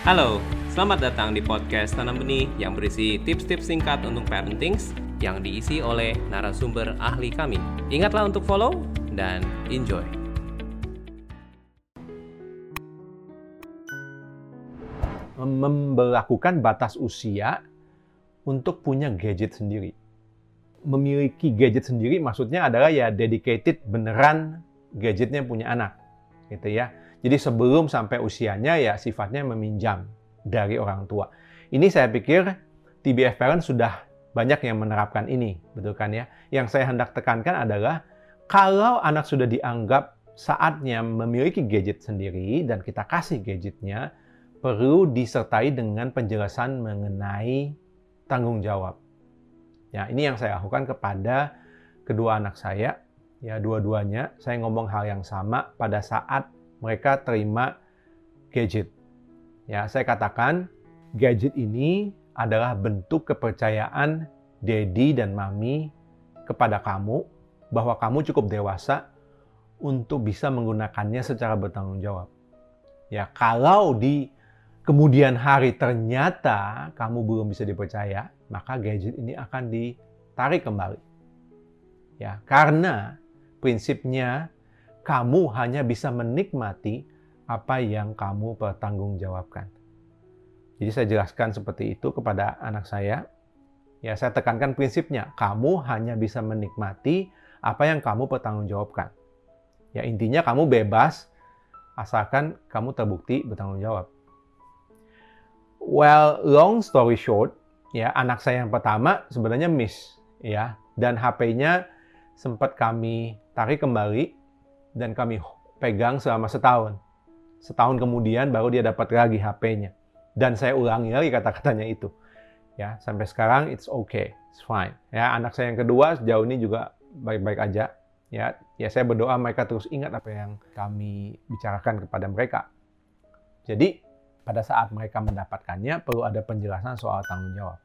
Halo, selamat datang di podcast Tanam Benih yang berisi tips-tips singkat untuk parenting yang diisi oleh narasumber ahli kami. Ingatlah untuk follow dan enjoy. Memperlakukan batas usia untuk punya gadget sendiri. Memiliki gadget sendiri maksudnya adalah ya dedicated beneran gadgetnya punya anak, gitu ya jadi sebelum sampai usianya ya sifatnya meminjam dari orang tua. Ini saya pikir TBF Parent sudah banyak yang menerapkan ini, betul kan ya? Yang saya hendak tekankan adalah kalau anak sudah dianggap saatnya memiliki gadget sendiri dan kita kasih gadgetnya, perlu disertai dengan penjelasan mengenai tanggung jawab. Ya, ini yang saya lakukan kepada kedua anak saya. Ya, dua-duanya saya ngomong hal yang sama pada saat mereka terima gadget. Ya, saya katakan gadget ini adalah bentuk kepercayaan daddy dan mami kepada kamu bahwa kamu cukup dewasa untuk bisa menggunakannya secara bertanggung jawab. Ya, kalau di kemudian hari ternyata kamu belum bisa dipercaya, maka gadget ini akan ditarik kembali. Ya, karena prinsipnya kamu hanya bisa menikmati apa yang kamu pertanggungjawabkan. Jadi saya jelaskan seperti itu kepada anak saya. Ya, saya tekankan prinsipnya, kamu hanya bisa menikmati apa yang kamu pertanggungjawabkan. Ya, intinya kamu bebas asalkan kamu terbukti bertanggung jawab. Well, long story short, ya anak saya yang pertama sebenarnya miss, ya, dan HP-nya sempat kami tarik kembali dan kami pegang selama setahun. Setahun kemudian baru dia dapat lagi HP-nya. Dan saya ulangi lagi kata-katanya itu. Ya, sampai sekarang it's okay, it's fine. Ya, anak saya yang kedua sejauh ini juga baik-baik aja. Ya, ya saya berdoa mereka terus ingat apa yang kami bicarakan kepada mereka. Jadi, pada saat mereka mendapatkannya perlu ada penjelasan soal tanggung jawab.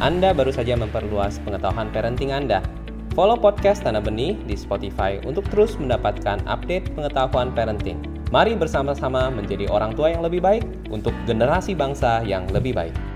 Anda baru saja memperluas pengetahuan parenting Anda. Follow podcast Tanah Benih di Spotify untuk terus mendapatkan update pengetahuan parenting. Mari bersama-sama menjadi orang tua yang lebih baik untuk generasi bangsa yang lebih baik.